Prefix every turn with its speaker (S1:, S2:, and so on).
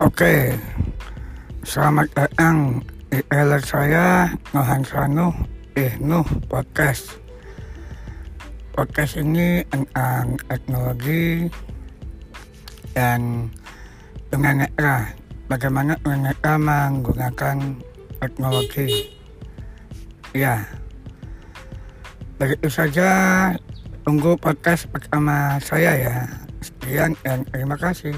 S1: Oke, selamat datang di trailer saya Nohan Sanu Ihnu Podcast. Podcast ini tentang teknologi dan tunanetra. Bagaimana tunanetra menggunakan teknologi. Ya, begitu saja. Tunggu podcast pertama saya ya. Sekian dan terima kasih.